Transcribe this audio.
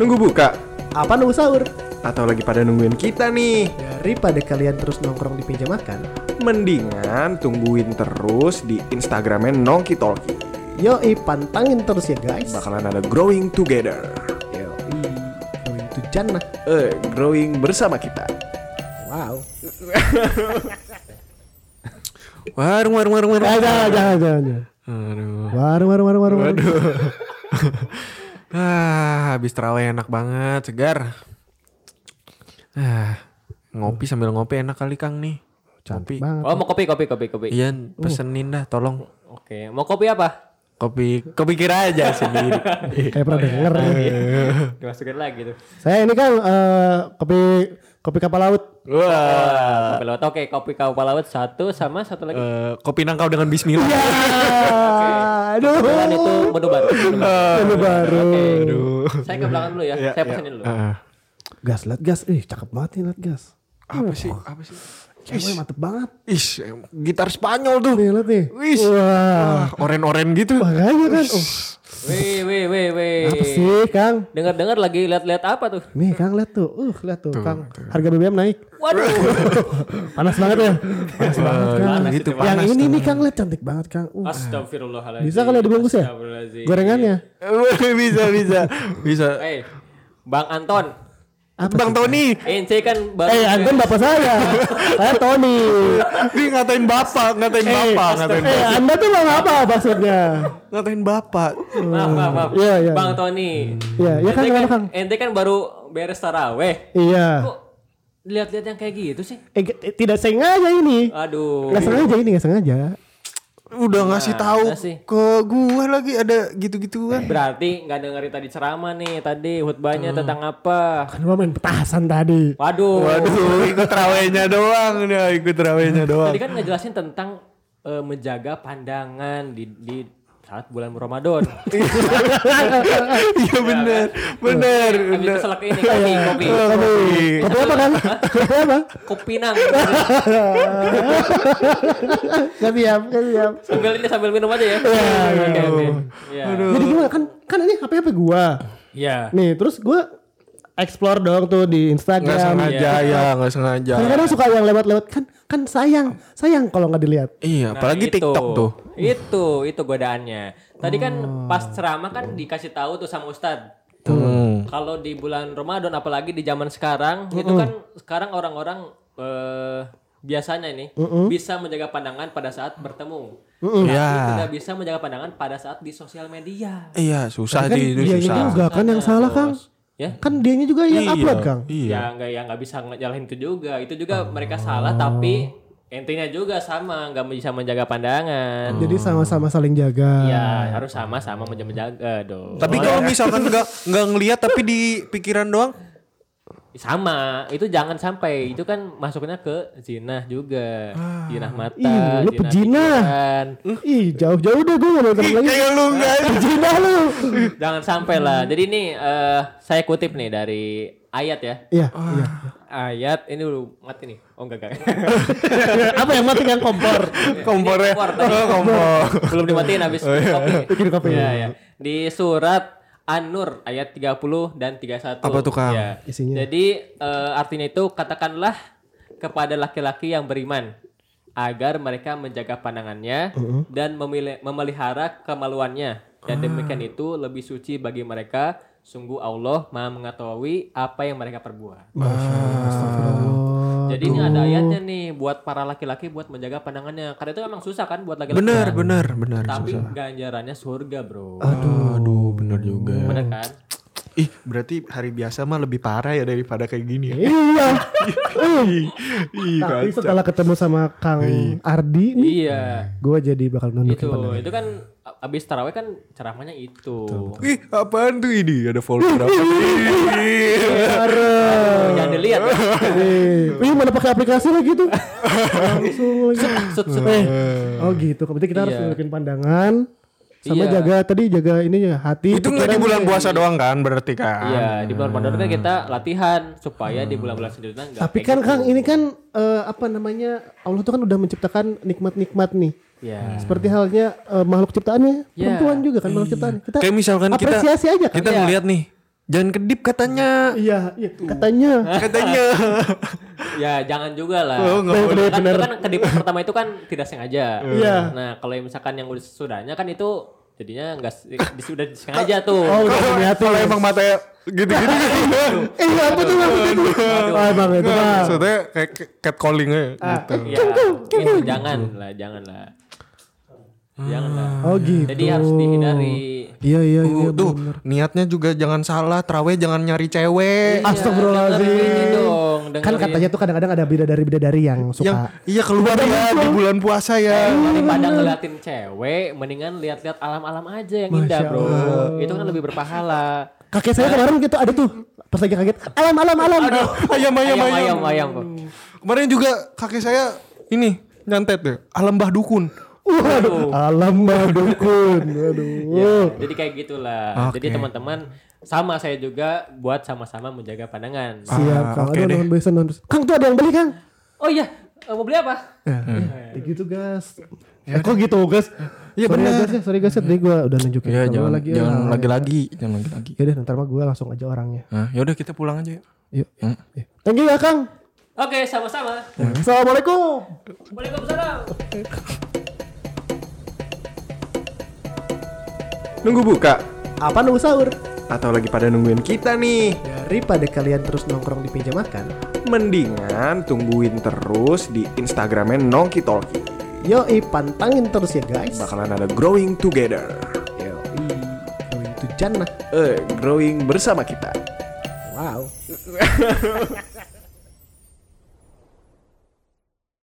Nunggu buka? Apa nunggu sahur? Atau lagi pada nungguin kita nih? Daripada kalian terus nongkrong di meja makan, Mendingan tungguin terus di Instagramnya Nongki Talki. yoi pantangin terus ya guys. Bakalan ada growing together. Yoi, going to jannah. Eh, growing bersama kita. Wow. Warung, warung, warung, warung. Jangan, jangan, jangan, jangan. Aduh. Warung, warung, warung, warung. warung. Ah, habis terawih enak banget, segar. Ah, ngopi sambil ngopi enak kali Kang nih. Ngopi. Banget. Oh mau kopi kopi kopi kopi. Iya, pesenin dah, tolong. Oke, mau kopi apa? Kopi, kopi kira aja sendiri. Kayak pernah denger. Dimasukin lagi tuh. Saya ini kan eh, kopi kopi kapal laut. Wah. Kopi laut. Oke, kopi kapal laut satu sama satu lagi. Eh, kopi nangkau dengan Bismillah. Ah, aduh. Kebetulan itu menu baru. Menu baru. Menu baru. Oke. Saya ke belakang dulu ya. Iya, Saya iya. pesenin dulu. Ah, Gas, liat gas. Ih, cakep banget nih liat gas. apa sih? Apa sih? Cewek mantep banget. Ish, gitar Spanyol tuh. Nih, liat nih. Wih. Wah. Oren-oren gitu. Makanya kan. Oh, Wih, wih, wih, wih. apa sih, Kang? Dengar-dengar lagi lihat-lihat apa tuh? Nih, Kang lihat tuh. Uh, lihat tuh, Kang. Harga BBM naik. Waduh. Panas banget ya. Panas banget, Kang. Panas gitu, itu, Pak. Yang ini nih, Kang lihat cantik banget, Kang. Uh, Astagfirullahaladzim. bisa kali ya dibungkus ya? Gorengannya. bisa, bisa. Bisa. Eh, Bang Anton. Apa Bang? Tony, Ente kan baru Eh, Anton bapak saya. saya Tony. dia ngatain bapak, ngatain bapak, ngatain Eh, bapak. Anda tuh bang apa maksudnya? Ngatain bapak. Maaf, maaf, maaf. Iya, iya. Bang Tony. Iya, iya kan, Ente gimana, Kang? Ente kan baru beres taraweh. Iya. Kok lihat-lihat yang kayak gitu sih? Eh, eh, tidak sengaja ini. Aduh. Nggak sengaja ini, nggak sengaja. Udah ngasih tahu sih? ke gua lagi ada gitu-gituan. Berarti nggak dengerin tadi ceramah nih tadi khutbahnya tentang apa? Kan gua main petasan tadi. Waduh. Waduh, ikut terawihnya doang dia, ikut terawihnya doang. Tadi kan ngejelasin tentang eh, menjaga pandangan di di saat bulan Ramadan. Iya bener, bener. Habis itu selek ini kopi, kopi. Kopi. Kopi apa kan? Kopi apa? Kopi nang. Gak siap, gak siap. sambil ini sambil minum aja ya. Oke, oke. Iya. Jadi gimana kan kan ini HP HP gua. Iya. Nih, terus gua explore dong tuh di Instagram. sengaja ya, nggak sengaja. Kadang-kadang suka yang lewat-lewat kan kan sayang, sayang kalau nggak dilihat. Iya, Nah, apalagi itu. TikTok tuh. Itu, itu godaannya. Tadi kan pas ceramah kan dikasih tahu tuh sama Ustadz. Hmm. Kalau di bulan Ramadan apalagi di zaman sekarang itu kan sekarang orang-orang eh, biasanya ini bisa menjaga pandangan pada saat bertemu. Tapi Iya. tidak bisa menjaga pandangan pada saat di sosial media. Iya, susah Kan sih itu dia susah. juga kan yang salah Kang. Ya? Kan dianya juga yang Iya, upload Kang. Iya. Ya nggak ya nggak bisa nyalahin itu juga. Itu juga mereka salah tapi intinya juga sama nggak bisa menjaga pandangan. Jadi sama-sama saling jaga. Ya harus sama-sama menjaga, menjaga dong. Tapi kalau misalkan nggak nggak ngelihat tapi di pikiran doang, sama itu jangan sampai itu kan masuknya ke zina juga zina mata Ih, lu zina pejina. Ih, jauh-jauh deh gue nonton lagi. kayak lu nggak Zina lu. jangan sampai lah jadi ini eh, saya kutip nih dari ayat ya Iya, iya. ayat ini dulu mati nih oh enggak enggak Apa yang mati yang kompor? kompornya. Kompor tadi. Oh, kompor. belum dimatiin habis kopi Bikin kopi. ya, ya. di surat An-Nur ayat 30 dan 31 Apa tuh, Kang? Ya. Isinya. Jadi eh, artinya itu katakanlah kepada laki-laki yang beriman agar mereka menjaga pandangannya dan memili- memelihara kemaluannya dan demikian itu lebih suci bagi mereka sungguh Allah Maha mengetahui apa yang mereka perbuat. Jadi ini ada ayatnya nih buat para laki-laki buat menjaga pandangannya. Karena itu memang susah kan buat laki-laki. Bener, bener, bener. Tapi susah. ganjarannya surga, Bro. Aduh, aduh, bener juga. Bener kan? Ih, berarti hari biasa mah lebih parah ya daripada kayak gini ya. Iya. Tapi setelah ketemu sama Kang Ardi nih, Iya. gue jadi bakal nunjukin Itu, pandangan. itu kan abis taraweh kan ceramahnya itu. Ih, apaan tuh ini? Ada folder apa? Ih. Jangan dilihat. ya. Eh, Ih, mana pakai aplikasi lagi tuh? Langsung lagi. Sut, sut. Eh, oh gitu. Berarti kita harus Iya. nunjukin pandangan sama Iya. jaga tadi jaga ininya hati. Itu nggak di bulan puasa doang kan berarti kan? Iya, di bulan Ramadan kan kita latihan supaya di bulan-bulan selanjutnya enggak. Tapi kan Kang ini kan eh, apa namanya Allah tuh kan udah menciptakan nikmat-nikmat nih. Ya. Seperti halnya eh, makhluk ciptaannya Iya. perempuan juga kan makhluk ciptaan. Kita Kayak misalkan kita apresiasi aja kan. kita Iya. ngeliat nih Jangan kedip katanya. Iya, iya katanya. Katanya. Ya jangan juga lah. Oh, nggak Kan- boleh, kan, bener. itu kan kedip pertama itu kan tidak sengaja. Iya. Nah kalau yang misalkan yang udah sudahnya kan itu jadinya nggak s- di- sudah disengaja tuh. Oh, udah niatin. Kalau emang matanya gini-gini. Eh, iya betul betul. betul. Oh, emang itu mah. Maksudnya kayak catcalling aja. Gitu. Ya, itu jangan lah, jangan lah. Jangan lah. Oh gitu. Jadi harus dihindari. Iya iya iya. Uh, tuh bener. niatnya juga jangan salah. Terawih jangan nyari cewek. Iya, Astagfirullahaladzim. dengerin dong. Kan dengerin. katanya tuh kadang-kadang ada bidadari bidadari yang Yang suka. iya keluar ya di bulan puasa ya. daripada ngeliatin cewek, mendingan lihat-lihat alam-alam aja yang indah, Masya bro. Itu kan lebih berpahala. Kakek saya kemarin gitu ada tuh pas lagi kaget alam alam alam. ayam ayam Ayam, ayam. ayam, ayam. Kemarin juga kakek saya ini nyantet deh. Alam Mbah Dukun. Waduh, alam mah dukun. Waduh. Ya, jadi kayak gitulah. Oke. Jadi teman-teman sama saya juga buat sama-sama menjaga pandangan. Siap, Kang. Aduh, deh. non biasa non biasa. Kang tuh ada yang beli, Kang. Oh iya, eh, mau beli apa? Ya, ya gitu, guys. Eh, kok gitu, guys? Iya, sorry ya, guys ya, sorry guys ya. Tadi gua udah nunjukin Ya Kalau jangan lagi ya. jangan lagi-lagi, jangan lagi-lagi. Ya deh, ntar mah gua langsung aja orangnya. Nah, yaudah kita pulang aja yuk. Yuk. Hmm. Ya. Thank you ya, Kang. Oke, sama-sama. Assalamualaikum. Waalaikumsalam. Nunggu buka Apa nunggu sahur? atau lagi pada nungguin kita nih? Daripada kalian terus nongkrong di meja makan, Mendingan tungguin terus di Instagramnya Nongki Talki. yoi pantangin terus ya guys. Bakalan ada growing together. Yoi, going to Jannah. Eh, growing bersama kita. Wow.